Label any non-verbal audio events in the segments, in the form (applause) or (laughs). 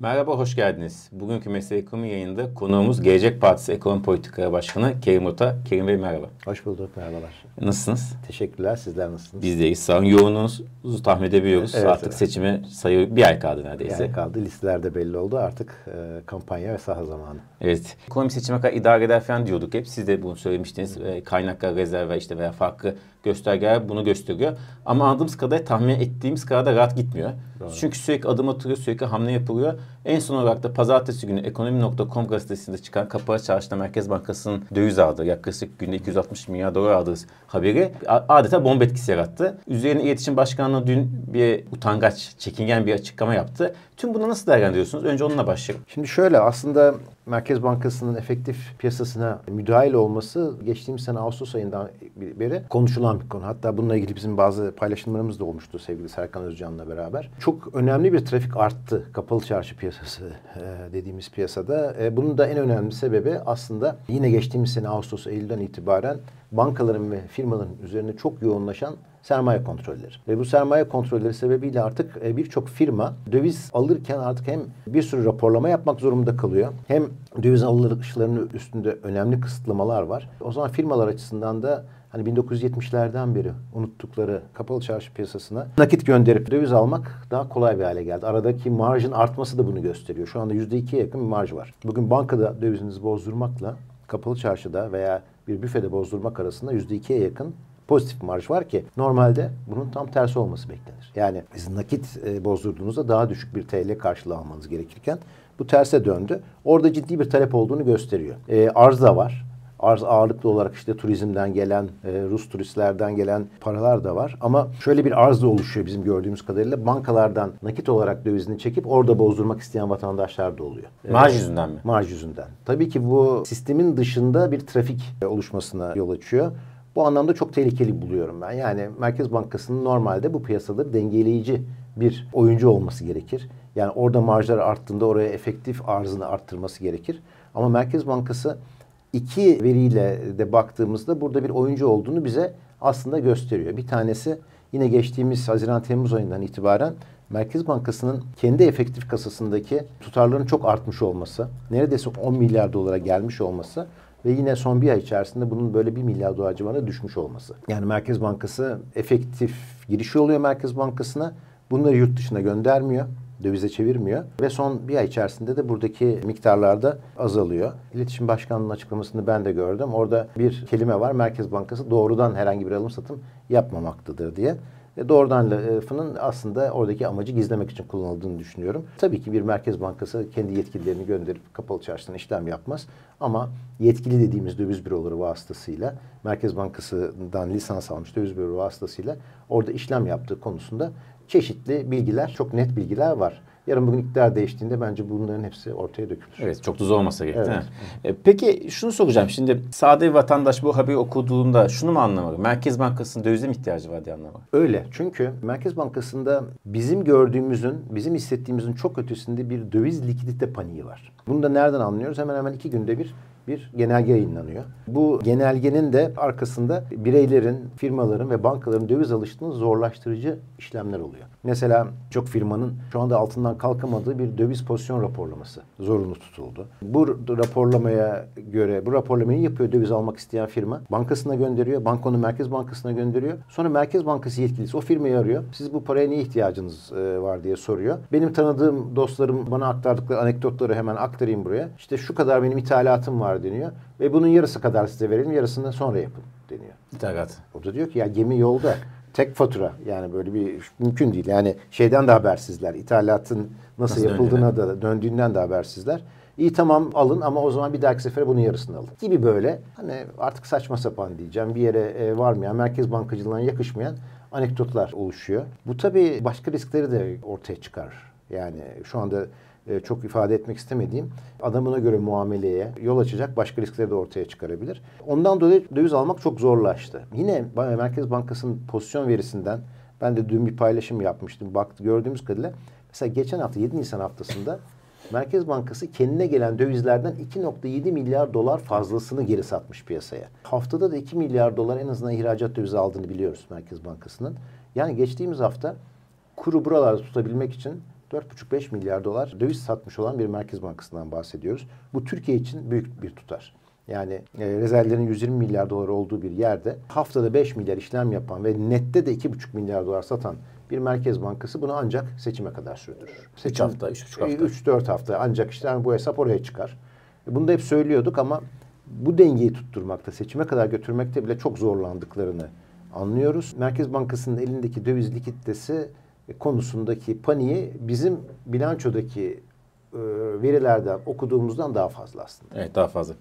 Merhaba, hoş geldiniz. Bugünkü Mesele Ekonomi yayında konuğumuz Gelecek Partisi Ekonomi Politikaları Başkanı Kerim Ota. Kerim Bey merhaba. Hoş bulduk, merhabalar. Nasılsınız? Teşekkürler, sizler nasılsınız? Biz deyiz. Sağ olun. Yoğununuzu tahmin edebiliyoruz. Evet, Artık evet. seçime sayı bir ay kaldı neredeyse. Yani kaldı, listelerde belli oldu. Artık e, kampanya ve saha zamanı. Evet. Ekonomi seçime kadar idare eder falan diyorduk hep. Siz de bunu söylemiştiniz. E, kaynaklar, rezerve işte veya farklı göstergeler bunu gösteriyor. Ama anladığımız kadar tahmin ettiğimiz kadar da rahat gitmiyor. Doğru. Çünkü sürekli adım atılıyor, sürekli hamle yapılıyor. En son olarak da pazartesi günü ekonomi.com gazetesinde çıkan kapalı çarşıda Merkez Bankası'nın döviz aldığı, yaklaşık günde 260 milyar dolar aldığı haberi adeta bomba etkisi yarattı. Üzerine İletişim Başkanlığı dün bir utangaç, çekingen bir açıklama yaptı. Tüm bunu nasıl değerlendiriyorsunuz? Önce onunla başlayalım. Şimdi şöyle aslında Merkez Bankası'nın efektif piyasasına müdahil olması geçtiğimiz sene Ağustos ayından beri konuşulan bir konu. Hatta bununla ilgili bizim bazı paylaşımlarımız da olmuştu sevgili Serkan Özcan'la beraber. Çok önemli bir trafik arttı kapalı çarşı piyasası e, dediğimiz piyasada. E, bunun da en önemli sebebi aslında yine geçtiğimiz sene Ağustos Eylül'den itibaren bankaların ve firmaların üzerine çok yoğunlaşan sermaye kontrolleri. Ve bu sermaye kontrolleri sebebiyle artık e, birçok firma döviz alırken artık hem bir sürü raporlama yapmak zorunda kalıyor. Hem döviz alışlarının üstünde önemli kısıtlamalar var. O zaman firmalar açısından da hani 1970'lerden beri unuttukları kapalı çarşı piyasasına nakit gönderip döviz almak daha kolay bir hale geldi. Aradaki marjın artması da bunu gösteriyor. Şu anda %2'ye yakın bir marj var. Bugün bankada dövizinizi bozdurmakla kapalı çarşıda veya bir büfede bozdurmak arasında %2'ye yakın pozitif marj var ki normalde bunun tam tersi olması beklenir. Yani siz nakit e, bozdurduğunuzda daha düşük bir TL karşılığı almanız gerekirken bu terse döndü. Orada ciddi bir talep olduğunu gösteriyor. E, arz da var. Arz ağırlıklı olarak işte turizmden gelen, e, Rus turistlerden gelen paralar da var. Ama şöyle bir arz da oluşuyor bizim gördüğümüz kadarıyla. Bankalardan nakit olarak dövizini çekip orada bozdurmak isteyen vatandaşlar da oluyor. E, Marj yüzünden mi? Marj yüzünden. Tabii ki bu sistemin dışında bir trafik e, oluşmasına yol açıyor. Bu anlamda çok tehlikeli buluyorum ben. Yani Merkez Bankası'nın normalde bu piyasaları dengeleyici bir oyuncu olması gerekir. Yani orada marjlar arttığında oraya efektif arzını arttırması gerekir. Ama Merkez Bankası iki veriyle de baktığımızda burada bir oyuncu olduğunu bize aslında gösteriyor. Bir tanesi yine geçtiğimiz Haziran-Temmuz ayından itibaren Merkez Bankası'nın kendi efektif kasasındaki tutarların çok artmış olması, neredeyse 10 milyar dolara gelmiş olması ve yine son bir ay içerisinde bunun böyle 1 milyar dolar civarına düşmüş olması. Yani Merkez Bankası efektif girişi oluyor Merkez Bankası'na. Bunları yurt dışına göndermiyor dövize çevirmiyor ve son bir ay içerisinde de buradaki miktarlarda azalıyor. İletişim Başkanlığı'nın açıklamasını ben de gördüm. Orada bir kelime var. Merkez Bankası doğrudan herhangi bir alım satım yapmamaktadır diye. E, doğrudan lafının aslında oradaki amacı gizlemek için kullanıldığını düşünüyorum. Tabii ki bir Merkez Bankası kendi yetkililerini gönderip kapalı çarşıdan işlem yapmaz. Ama yetkili dediğimiz döviz büroları vasıtasıyla Merkez Bankası'ndan lisans almış döviz büroları vasıtasıyla orada işlem yaptığı konusunda çeşitli bilgiler, çok net bilgiler var. Yarın bugün iktidar değiştiğinde bence bunların hepsi ortaya dökülür. Evet çok zor olmasa gerek değil Evet. mi? E, peki şunu soracağım. Şimdi sade vatandaş bu haberi okuduğunda şunu mu anlamalı? Merkez Bankası'nın dövize mi ihtiyacı var diye anlamalı? Öyle. Çünkü Merkez Bankası'nda bizim gördüğümüzün, bizim hissettiğimizin çok ötesinde bir döviz likidite paniği var. Bunu da nereden anlıyoruz? Hemen hemen iki günde bir bir genelge yayınlanıyor. Bu genelgenin de arkasında bireylerin, firmaların ve bankaların döviz alışını zorlaştırıcı işlemler oluyor. Mesela çok firmanın şu anda altından kalkamadığı bir döviz pozisyon raporlaması zorunlu tutuldu. Bu raporlamaya göre bu raporlamayı yapıyor döviz almak isteyen firma. Bankasına gönderiyor. Banka onu Merkez Bankası'na gönderiyor. Sonra Merkez Bankası yetkilisi o firmayı arıyor. Siz bu paraya niye ihtiyacınız e, var diye soruyor. Benim tanıdığım dostlarım bana aktardıkları anekdotları hemen aktarayım buraya. İşte şu kadar benim ithalatım var deniyor. Ve bunun yarısı kadar size verelim yarısını sonra yapın deniyor. İthalat. O da diyor ki ya gemi yolda. Tek fatura yani böyle bir mümkün değil. Yani şeyden de habersizler. İthalatın nasıl, Nasıl yapıldığına da döndüğünden de habersizler. İyi tamam alın ama o zaman bir dahaki sefere bunun yarısını alın. Gibi böyle hani artık saçma sapan diyeceğim bir yere e, varmayan, merkez bankacılığına yakışmayan anekdotlar oluşuyor. Bu tabii başka riskleri de ortaya çıkar. Yani şu anda e, çok ifade etmek istemediğim adamına göre muameleye yol açacak başka riskleri de ortaya çıkarabilir. Ondan dolayı döviz almak çok zorlaştı. Yine Merkez Bankası'nın pozisyon verisinden ben de dün bir paylaşım yapmıştım. Baktı gördüğümüz kadarıyla mesela geçen hafta 7 Nisan haftasında Merkez Bankası kendine gelen dövizlerden 2.7 milyar dolar fazlasını geri satmış piyasaya. Haftada da 2 milyar dolar en azından ihracat dövizi aldığını biliyoruz Merkez Bankası'nın. Yani geçtiğimiz hafta kuru buralarda tutabilmek için 4,5-5 milyar dolar döviz satmış olan bir Merkez Bankası'ndan bahsediyoruz. Bu Türkiye için büyük bir tutar. Yani e, rezervlerin 120 milyar dolar olduğu bir yerde haftada 5 milyar işlem yapan ve nette de 2,5 milyar dolar satan bir merkez bankası bunu ancak seçime kadar sürdürür. 3 hafta, 3,5 hafta. 3-4 hafta ancak işte yani bu hesap oraya çıkar. E, Bunu da hep söylüyorduk ama bu dengeyi tutturmakta, seçime kadar götürmekte bile çok zorlandıklarını anlıyoruz. Merkez Bankası'nın elindeki döviz likiditesi konusundaki paniği bizim bilançodaki e, verilerden okuduğumuzdan daha fazla aslında. Evet daha fazla.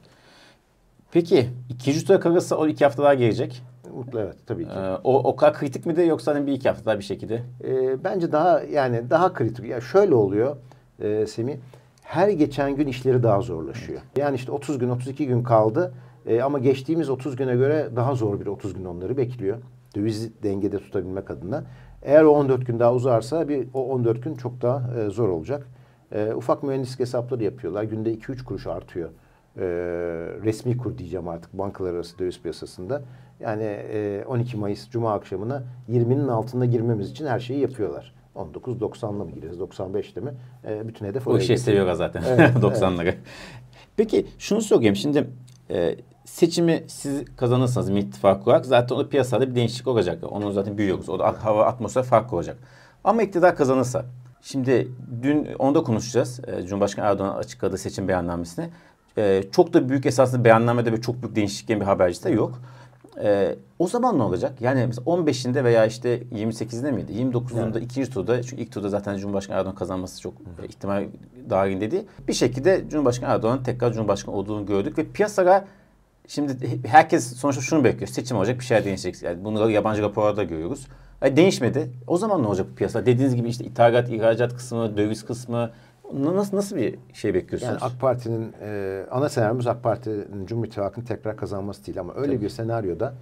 Peki ikinci tura kalırsa o iki hafta daha gelecek. Mutlu evet tabii ki. Ee, o, o kadar kritik mi de yoksa hani bir iki hafta daha bir şekilde? E, bence daha yani daha kritik. Ya şöyle oluyor e, Semih. Her geçen gün işleri daha zorlaşıyor. Yani işte 30 gün 32 gün kaldı. E, ama geçtiğimiz 30 güne göre daha zor bir 30 gün onları bekliyor. Döviz dengede tutabilmek adına. Eğer o 14 gün daha uzarsa bir o 14 gün çok daha e, zor olacak. E, ufak mühendislik hesapları yapıyorlar. Günde 2-3 kuruş artıyor. E, resmi kur diyeceğim artık bankalar arası döviz piyasasında. Yani e, 12 Mayıs Cuma akşamına 20'nin altında girmemiz için her şeyi yapıyorlar. 19.90'la mı gireriz, 95'te mi? E, bütün hedef O oraya işi gidiyor. seviyorlar zaten Evet, (laughs) 90'ları. Peki şunu sorayım şimdi e, seçimi siz kazanırsanız Millet İttifakı olarak zaten o piyasada bir değişiklik olacak. Onu zaten büyüyoruz. O da hava atmosfer farklı olacak. Ama iktidar kazanırsa şimdi dün onu da konuşacağız. E, Cumhurbaşkanı Erdoğan açıkladığı seçim beyannamesine. E, çok da büyük esasında beyannamede ve çok büyük değişikliğin bir habercisi de yok. E, o zaman ne olacak? Yani mesela 15'inde veya işte 28'inde miydi? 29'unda Evet. ikinci turda çünkü ilk turda zaten Cumhurbaşkanı Erdoğan kazanması çok e, ihtimal dahilinde değil. Bir şekilde Cumhurbaşkanı Erdoğan'ın tekrar Cumhurbaşkanı olduğunu gördük ve piyasalar şimdi herkes sonuçta şunu bekliyor. Seçim olacak bir şeyler değişecek. Yani bunu yabancı raporlarda görüyoruz. Yani değişmedi. O zaman ne olacak bu piyasa? Dediğiniz gibi işte ithalat, ihracat kısmı, döviz kısmı nasıl nasıl bir şey bekliyorsunuz? Yani AK Parti'nin e, ana senaryomuz AK Parti'nin Cumhur İttifakı'nın tekrar kazanması değil ama öyle Tabii. bir senaryoda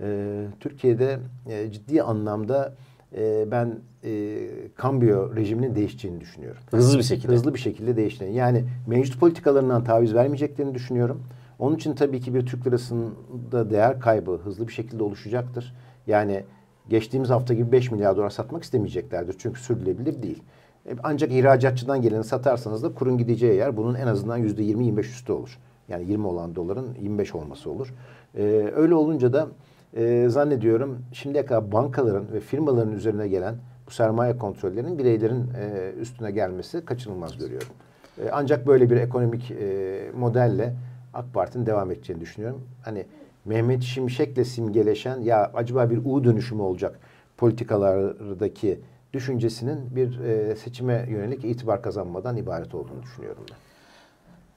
e, Türkiye'de e, ciddi anlamda e, ben e, kambiyo rejiminin değişeceğini düşünüyorum. Hızlı bir şekilde. Hızlı bir şekilde değiştiğini. Yani mevcut politikalarından taviz vermeyeceklerini düşünüyorum. Onun için tabii ki bir Türk lirasında değer kaybı hızlı bir şekilde oluşacaktır. Yani geçtiğimiz hafta gibi 5 milyar dolar satmak istemeyeceklerdir. Çünkü sürdürülebilir değil. E, Ancak ihracatçıdan geleni satarsanız da kurun gideceği yer bunun en azından %20-25 üstü olur. Yani 20 olan doların 25 olması olur. E, öyle olunca da e, zannediyorum şimdiye kadar bankaların ve firmaların üzerine gelen bu sermaye kontrollerinin bireylerin e, üstüne gelmesi kaçınılmaz görüyorum. E, ancak böyle bir ekonomik e, modelle AK Parti'nin devam edeceğini düşünüyorum. Hani Mehmet Şimşek'le simgeleşen ya acaba bir U dönüşümü olacak politikalardaki düşüncesinin bir e, seçime yönelik itibar kazanmadan ibaret olduğunu düşünüyorum ben.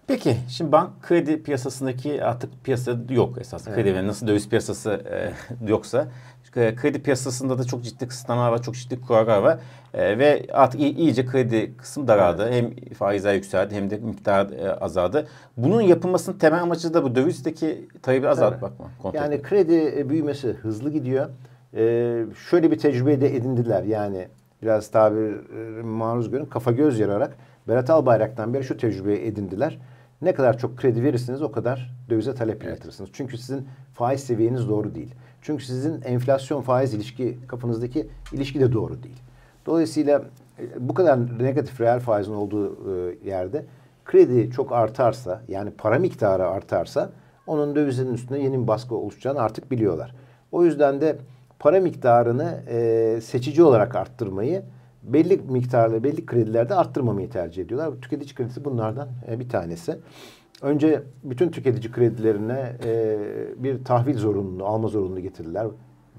Peki şimdi bank kredi piyasasındaki artık piyasa yok esas. Evet. Kredi ve nasıl döviz piyasası e, (laughs) yoksa e, kredi piyasasında da çok ciddi kısıtlamalar var, çok ciddi kurallar var. E, ve artık iy- iyice kredi kısmı daraldı. Hem faizler yükseldi hem de miktar e, azaldı. Bunun yapılmasının temel amacı da bu dövizdeki talebi azaltmak mı? Kontrol Yani kredi e, büyümesi hızlı gidiyor. Ee, şöyle bir tecrübe de edindiler. Yani biraz tabir e, maruz görün kafa göz yararak Berat Albayrak'tan beri şu tecrübeyi edindiler. Ne kadar çok kredi verirsiniz o kadar dövize talep yaratırsınız. Çünkü sizin faiz seviyeniz doğru değil. Çünkü sizin enflasyon faiz ilişki kafanızdaki ilişki de doğru değil. Dolayısıyla e, bu kadar negatif reel faizin olduğu e, yerde kredi çok artarsa yani para miktarı artarsa onun dövizin üstüne yeni bir baskı oluşacağını artık biliyorlar. O yüzden de para miktarını e, seçici olarak arttırmayı belli miktarlı belli kredilerde arttırmamayı tercih ediyorlar. Tüketici kredisi bunlardan e, bir tanesi. Önce bütün tüketici kredilerine e, bir tahvil zorunluluğu, alma zorunluluğu getirdiler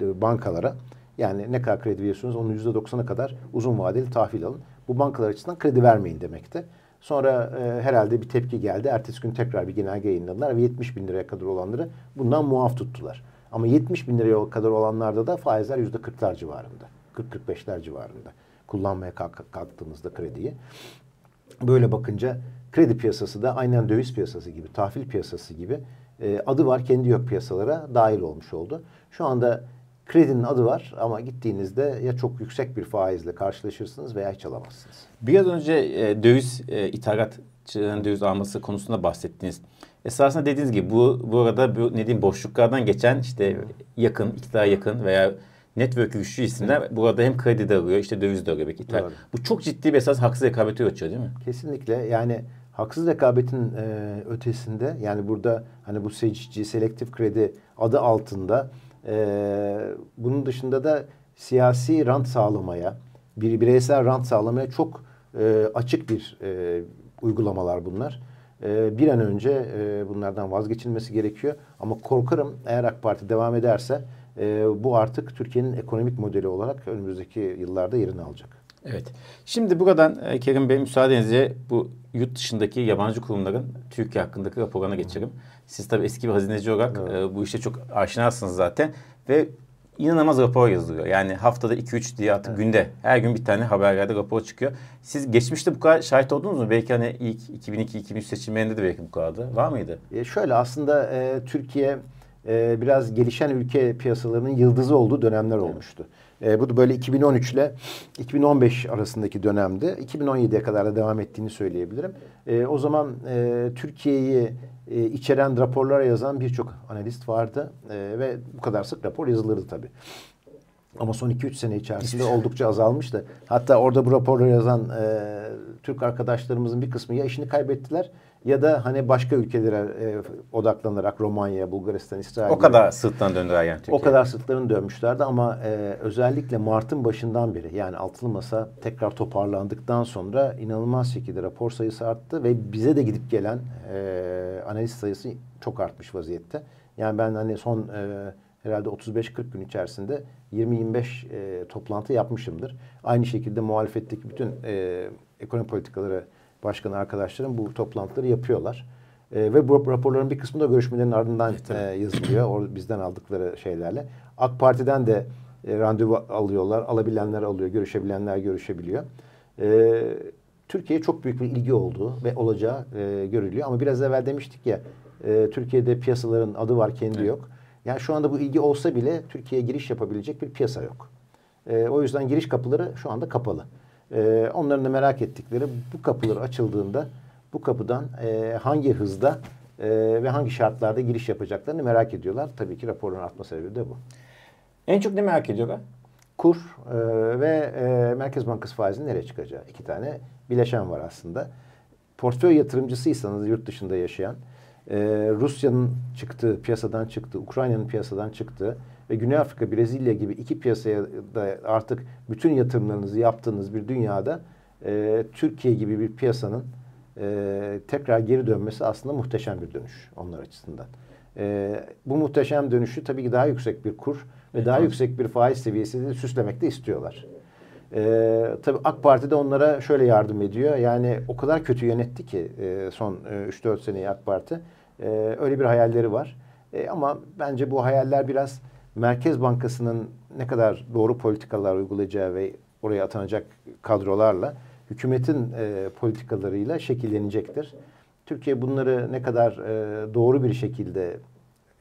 e, bankalara. Yani ne kadar kredi veriyorsunuz onun %90'a kadar uzun vadeli tahvil alın. Bu bankalar açısından kredi vermeyin demekti. Sonra e, herhalde bir tepki geldi. Ertesi gün tekrar bir genelge yayınladılar ve 70 bin liraya kadar olanları bundan muaf tuttular. Ama 70 bin liraya kadar olanlarda da faizler %40'lar civarında. 40-45'ler civarında. Kullanmaya kalk- kalktığınızda krediyi. Böyle bakınca kredi piyasası da aynen döviz piyasası gibi, tahvil piyasası gibi e, adı var kendi yok piyasalara dahil olmuş oldu. Şu anda kredinin adı var ama gittiğinizde ya çok yüksek bir faizle karşılaşırsınız veya hiç alamazsınız. Biraz önce e, döviz e, ithalatçıların döviz alması konusunda bahsettiniz. Esasında dediğiniz gibi bu bu arada bu ne diyeyim boşluklardan geçen işte yakın, iktidara yakın veya network güçlü isimler evet. burada hem kredi de alıyor işte döviz de alıyor belki. Bu çok ciddi bir esas haksız rekabeti ölçüyor değil mi? Kesinlikle yani haksız rekabetin e, ötesinde yani burada hani bu seçici selektif kredi adı altında e, bunun dışında da siyasi rant sağlamaya bir bireysel rant sağlamaya çok e, açık bir e, uygulamalar bunlar. E, bir an önce e, bunlardan vazgeçilmesi gerekiyor. Ama korkarım eğer AK Parti devam ederse e, bu artık Türkiye'nin ekonomik modeli olarak önümüzdeki yıllarda yerini alacak. Evet. Şimdi buradan e, Kerim Bey müsaadenizle bu yurt dışındaki yabancı kurumların Türkiye hakkındaki raporlarına geçelim. Siz tabii eski bir hazineci olarak evet. e, bu işte çok aşinasınız zaten ve inanılmaz rapor yazılıyor. Yani haftada 2-3 diye artık evet. günde her gün bir tane haberlerde rapor çıkıyor. Siz geçmişte bu kadar şahit oldunuz mu? Belki hani ilk 2002-2003 seçimlerinde de belki bu kadardı. Var mıydı? E şöyle aslında e, Türkiye e, biraz gelişen ülke piyasalarının yıldızı olduğu dönemler olmuştu. E, bu da böyle 2013 ile 2015 arasındaki dönemde 2017'ye kadar da devam ettiğini söyleyebilirim. E, o zaman e, Türkiye'yi e, içeren raporlara yazan birçok analist vardı e, ve bu kadar sık rapor yazılırdı tabii. Ama son 2-3 sene içerisinde oldukça azalmıştı. Hatta orada bu raporları yazan e, Türk arkadaşlarımızın bir kısmı ya işini kaybettiler ya da hani başka ülkelere e, odaklanarak Romanya, Bulgaristan, İsrail. O kadar sırttan döndüler yani Türkiye. O kadar sırtlarını dönmüşlerdi ama e, özellikle Mart'ın başından beri yani altılı masa tekrar toparlandıktan sonra inanılmaz şekilde rapor sayısı arttı ve bize de gidip gelen e, analist sayısı çok artmış vaziyette. Yani ben hani son e, herhalde 35-40 gün içerisinde 20-25 e, toplantı yapmışımdır. Aynı şekilde muhalefetteki bütün e, ekonomi politikaları başkanı arkadaşlarım bu toplantıları yapıyorlar. E, ve bu raporların bir kısmı da görüşmelerin ardından e, yazılıyor. O bizden aldıkları şeylerle. AK Parti'den de e, randevu alıyorlar. Alabilenler alıyor, görüşebilenler görüşebiliyor. E, Türkiye'ye çok büyük bir ilgi olduğu ve olacağı e, görülüyor. Ama biraz evvel demiştik ya e, Türkiye'de piyasaların adı var kendi evet. yok. Yani şu anda bu ilgi olsa bile Türkiye'ye giriş yapabilecek bir piyasa yok. E, o yüzden giriş kapıları şu anda kapalı. E, onların da merak ettikleri bu kapılar açıldığında bu kapıdan e, hangi hızda e, ve hangi şartlarda giriş yapacaklarını merak ediyorlar. Tabii ki raporun artma sebebi de bu. En çok ne merak ediyorlar? Kur e, ve e, Merkez Bankası faizinin nereye çıkacağı. İki tane bileşen var aslında. Portföy yatırımcısıysanız yurt dışında yaşayan, e, Rusya'nın çıktığı, piyasadan çıktı, Ukrayna'nın piyasadan çıktığı ve Güney Afrika, Brezilya gibi iki piyasaya da artık bütün yatırımlarınızı yaptığınız bir dünyada e, Türkiye gibi bir piyasanın e, tekrar geri dönmesi aslında muhteşem bir dönüş onlar açısından. E, bu muhteşem dönüşü tabii ki daha yüksek bir kur ve daha yüksek bir faiz seviyesiyle süslemek de istiyorlar. E, tabii AK Parti de onlara şöyle yardım ediyor. Yani o kadar kötü yönetti ki e, son e, 3-4 seneyi AK Parti. E, öyle bir hayalleri var. E, ama bence bu hayaller biraz Merkez Bankası'nın ne kadar doğru politikalar uygulayacağı ve oraya atanacak kadrolarla hükümetin e, politikalarıyla şekillenecektir. Türkiye bunları ne kadar e, doğru bir şekilde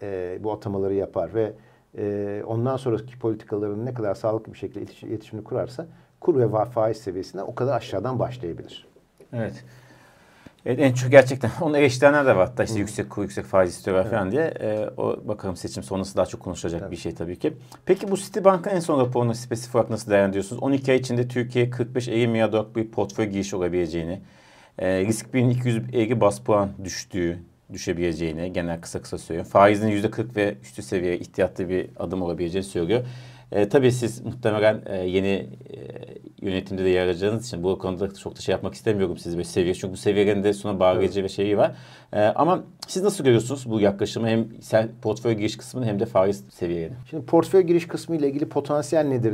e, bu atamaları yapar ve e, ondan sonraki politikaların ne kadar sağlıklı bir şekilde iletişimini kurarsa kur ve faiz seviyesine o kadar aşağıdan başlayabilir. Evet. Evet en çok gerçekten (laughs) onu eleştirenler de var hatta işte Hı. yüksek kur yüksek faiz istiyorlar evet. falan diye. E, o bakalım seçim sonrası daha çok konuşulacak evet. bir şey tabii ki. Peki bu Citibank'ın en son raporunu spesifik olarak nasıl değerlendiriyorsunuz? 12 ay içinde Türkiye 45-50 milyar dolarlık bir portföy giriş olabileceğini, e, risk birinin 250 bas puan düştüğü, düşebileceğini genel kısa kısa söylüyorum. Faizin %40 ve üstü seviye ihtiyatlı bir adım olabileceğini söylüyor. E, tabii siz muhtemelen e, yeni e, yönetimde de yer alacağınız için bu konuda çok da şey yapmak istemiyorum siz böyle seviye. Çünkü bu seviyelerin de sonra bağlayıcı evet. ve şeyi var. E, ama siz nasıl görüyorsunuz bu yaklaşımı hem sen portföy giriş kısmını hem de faiz seviyelerini? Şimdi portföy giriş kısmı ile ilgili potansiyel nedir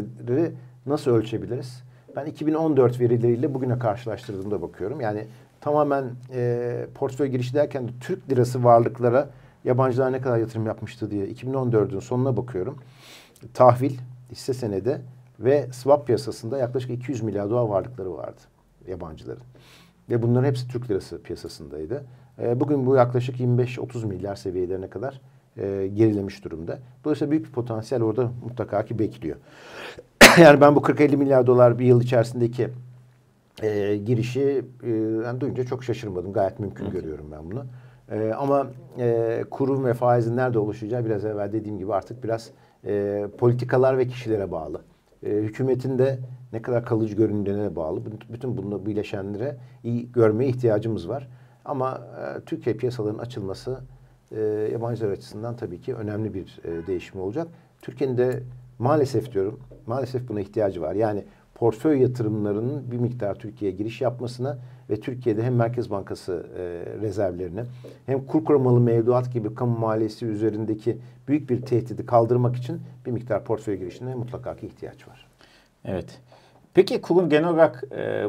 nasıl ölçebiliriz? Ben 2014 verileriyle bugüne karşılaştırdığımda bakıyorum. Yani tamamen e, portföy girişi derken de Türk lirası varlıklara yabancılar ne kadar yatırım yapmıştı diye 2014'ün sonuna bakıyorum tahvil, hisse senedi ve swap piyasasında yaklaşık 200 milyar dolar varlıkları vardı yabancıların. Ve bunların hepsi Türk lirası piyasasındaydı. E, bugün bu yaklaşık 25-30 milyar seviyelerine kadar e, gerilemiş durumda. Dolayısıyla büyük bir potansiyel orada mutlaka ki bekliyor. (clears throat) yani ben bu 40-50 milyar dolar bir yıl içerisindeki e, girişi e, yani duyunca çok şaşırmadım. Gayet mümkün görüyorum ben bunu. E, ama e, kurum ve faizin nerede oluşacağı biraz evvel dediğim gibi artık biraz e, politikalar ve kişilere bağlı. E, hükümetin de ne kadar kalıcı göründüğüne bağlı. Bütün bunu bileşenlere iyi görmeye ihtiyacımız var. Ama e, Türkiye piyasalarının açılması e, yabancılar açısından tabii ki önemli bir e, değişim olacak. Türkiye'nin de maalesef diyorum, maalesef buna ihtiyacı var. Yani portföy yatırımlarının bir miktar Türkiye'ye giriş yapmasına ve Türkiye'de hem Merkez Bankası e, rezervlerini hem kur korumalı mevduat gibi kamu maliyesi üzerindeki büyük bir tehdidi kaldırmak için bir miktar portföy girişine mutlaka ki ihtiyaç var. Evet. Peki kurun genel olarak e,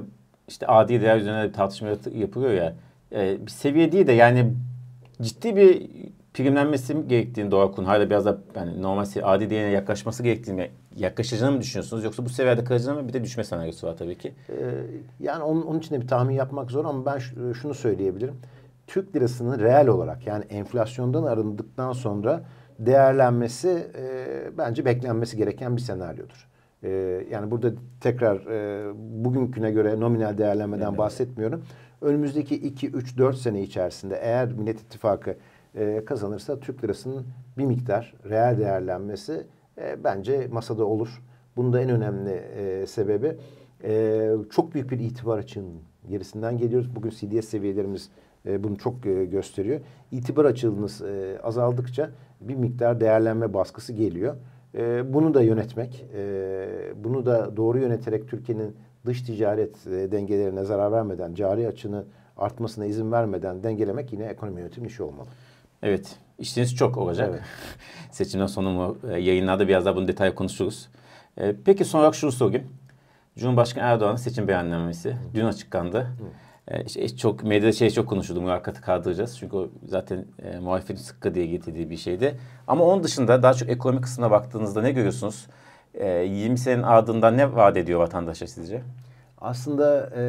işte adi değer üzerine bir tartışma yapılıyor ya. E, bir seviye değil de yani ciddi bir primlenmesi gerektiğini Doğa Kun hala biraz da yani normal adi değerine yaklaşması gerektiğini yaklaşacağını mı düşünüyorsunuz? Yoksa bu seviyede kalacağını mı? Bir de düşme senaryosu var tabii ki. Ee, yani onun, onun için de bir tahmin yapmak zor ama ben şunu söyleyebilirim. Türk lirasının reel olarak yani enflasyondan arındıktan sonra değerlenmesi e, bence beklenmesi gereken bir senaryodur. E, yani burada tekrar e, bugünküne göre nominal değerlenmeden evet. bahsetmiyorum. Önümüzdeki 2, 3, 4 sene içerisinde eğer Millet İttifakı e, kazanırsa Türk lirasının bir miktar reel değerlenmesi e, bence masada olur. Bunda en önemli e, sebebi e, çok büyük bir itibar açığının gerisinden geliyoruz. Bugün CDS seviyelerimiz e, bunu çok e, gösteriyor. İtibar açığınız e, azaldıkça bir miktar değerlenme baskısı geliyor. E, bunu da yönetmek, e, bunu da doğru yöneterek Türkiye'nin dış ticaret e, dengelerine zarar vermeden, cari açını artmasına izin vermeden dengelemek yine ekonomi yönetimi işi olmalı. Evet. İşiniz çok olacak. Evet. (laughs) Seçimden sonra mı e, yayınlarda biraz daha bunu detay konuşuruz. E, peki son olarak şunu sorayım. Cumhurbaşkanı Erdoğan'ın seçim beyannamesi Hı. dün açıklandı. Hı. E, işte çok medyada şey çok konuşuldu. Mülakatı kaldıracağız. Çünkü o zaten e, muhalefetin sıkkı diye getirdiği bir şeydi. Ama onun dışında daha çok ekonomi kısmına baktığınızda ne görüyorsunuz? E, 20 senenin ardından ne vaat ediyor vatandaşa sizce? Aslında e,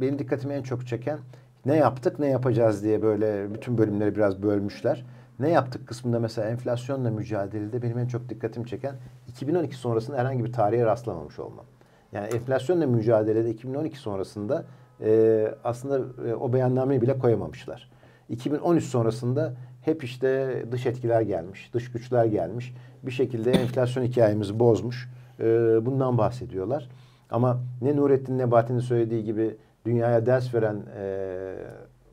benim dikkatimi en çok çeken ne yaptık ne yapacağız diye böyle bütün bölümleri biraz bölmüşler. Ne yaptık kısmında mesela enflasyonla mücadelede benim en çok dikkatimi çeken 2012 sonrasında herhangi bir tarihe rastlamamış olmam. Yani enflasyonla mücadelede 2012 sonrasında e, aslında e, o beyannameyi bile koyamamışlar. 2013 sonrasında hep işte dış etkiler gelmiş, dış güçler gelmiş. Bir şekilde enflasyon hikayemizi bozmuş. E, bundan bahsediyorlar. Ama ne Nurettin Nebati'nin söylediği gibi dünyaya ders veren e,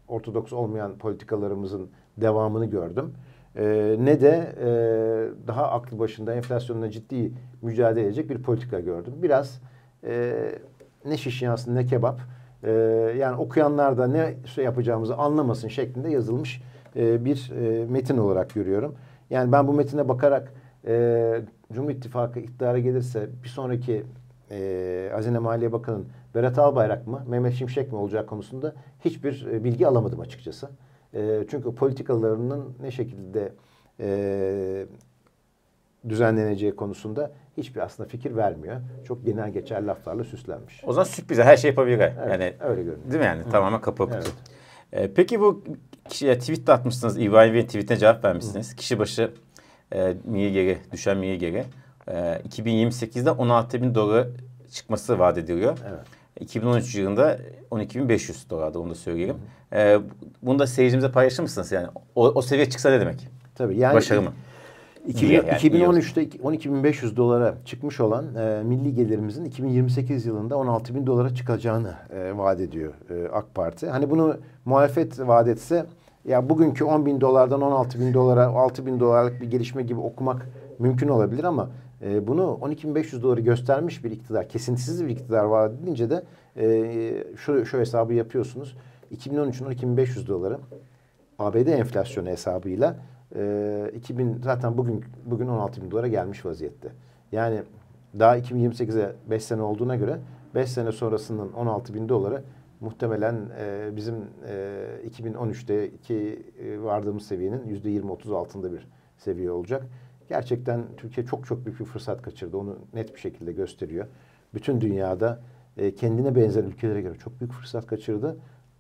ortodoks olmayan politikalarımızın devamını gördüm. E, ne de e, daha aklı başında enflasyonla ciddi mücadele edecek bir politika gördüm. Biraz e, ne şiş yansın ne kebap. E, yani okuyanlar da ne şey yapacağımızı anlamasın şeklinde yazılmış e, bir e, metin olarak görüyorum. Yani ben bu metine bakarak e, Cumhur İttifakı iktidara gelirse bir sonraki e, Hazine Maliye Bakanı'nın Berat Albayrak mı, Mehmet Şimşek mi olacak konusunda hiçbir e, bilgi alamadım açıkçası. E, çünkü politikalarının ne şekilde e, düzenleneceği konusunda hiçbir aslında fikir vermiyor. Çok genel geçer laflarla süslenmiş. O zaman sürprize her şey yapabilir. Evet, yani öyle görünüyor. Değil mi yani? Hı. Tamamen kutu. Evet. Peki bu kişiye tweet de atmışsınız. İbrahim Bey'in tweetine cevap vermişsiniz. Hı. Kişi başı e, miye geri, düşen miye geri. E, 2028'de 16 bin dolar çıkması vaat ediliyor. Evet. 2013 yılında 12.500 dolardı onu da söyleyelim. Ee, bunu da seyircimize paylaşır mısınız? Yani o, o seviye çıksa ne demek? Tabii yani Başarı mı? 2000, yani 2013'te 12.500 dolara çıkmış olan e, milli gelirimizin 2028 yılında 16.000 dolara çıkacağını e, vaat ediyor e, AK Parti. Hani bunu muhalefet vaat etse ya bugünkü 10.000 dolardan 16.000 dolara 6.000 dolarlık bir gelişme gibi okumak mümkün olabilir ama e, bunu 12.500 doları göstermiş bir iktidar, kesintisiz bir iktidar var edince de e, şu, şu hesabı yapıyorsunuz. 2013'ün 12.500 doları ABD enflasyonu hesabıyla e, 2000 zaten bugün bugün 16.000 dolara gelmiş vaziyette. Yani daha 2028'e 5 sene olduğuna göre 5 sene sonrasının 16.000 doları muhtemelen e, bizim e, 2013'teki e, vardığımız seviyenin %20-30 altında bir seviye olacak. Gerçekten Türkiye çok çok büyük bir fırsat kaçırdı. Onu net bir şekilde gösteriyor. Bütün dünyada e, kendine benzer ülkelere göre çok büyük fırsat kaçırdı.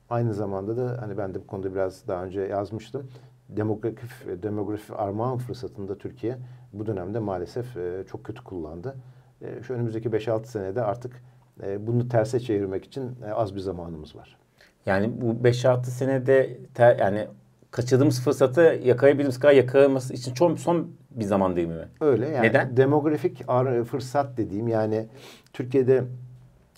Aynı zamanda da hani ben de bu konuda biraz daha önce yazmıştım. Demografik, demografik armağan fırsatını da Türkiye bu dönemde maalesef e, çok kötü kullandı. E, şu önümüzdeki 5-6 senede artık e, bunu terse çevirmek için e, az bir zamanımız var. Yani bu 5-6 senede ter, yani kaçırdığımız fırsatı yakalayabildiğimiz kadar yakalaması için çok son bir zaman değil mi? Öyle yani Neden? demografik fırsat dediğim yani Türkiye'de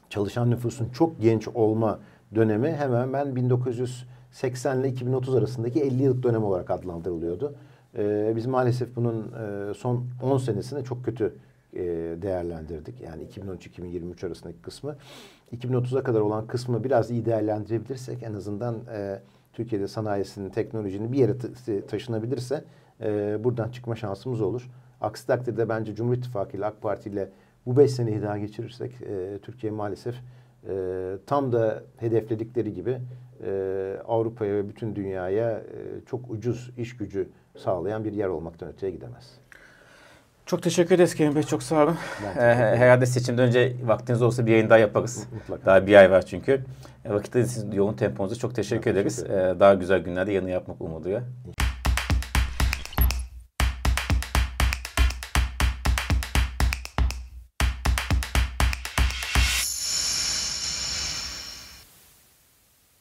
çalışan nüfusun çok genç olma dönemi hemen ben 1980 ile 2030 arasındaki 50 yıllık dönem olarak adlandırılıyordu. Ee, biz maalesef bunun e, son 10 senesini çok kötü e, değerlendirdik. Yani 2013-2023 arasındaki kısmı. 2030'a kadar olan kısmı biraz iyi değerlendirebilirsek en azından e, Türkiye'de sanayisinin, teknolojinin bir yere ta- taşınabilirse e, buradan çıkma şansımız olur. Aksi takdirde bence Cumhur İttifakı ile AK Parti ile bu beş seneyi daha geçirirsek e, Türkiye maalesef e, tam da hedefledikleri gibi e, Avrupa'ya ve bütün dünyaya e, çok ucuz iş gücü sağlayan bir yer olmaktan öteye gidemez. Çok teşekkür ederiz Kerim Bey. Çok sağ olun. Ee, herhalde seçimden önce vaktiniz olsa bir yayın daha yaparız. Mutlaka. Daha bir ay var çünkü. E, vakitte yoğun temponuza çok teşekkür Ben ederiz. teşekkür. Ee, daha güzel günlerde yanı yapmak umuduyla.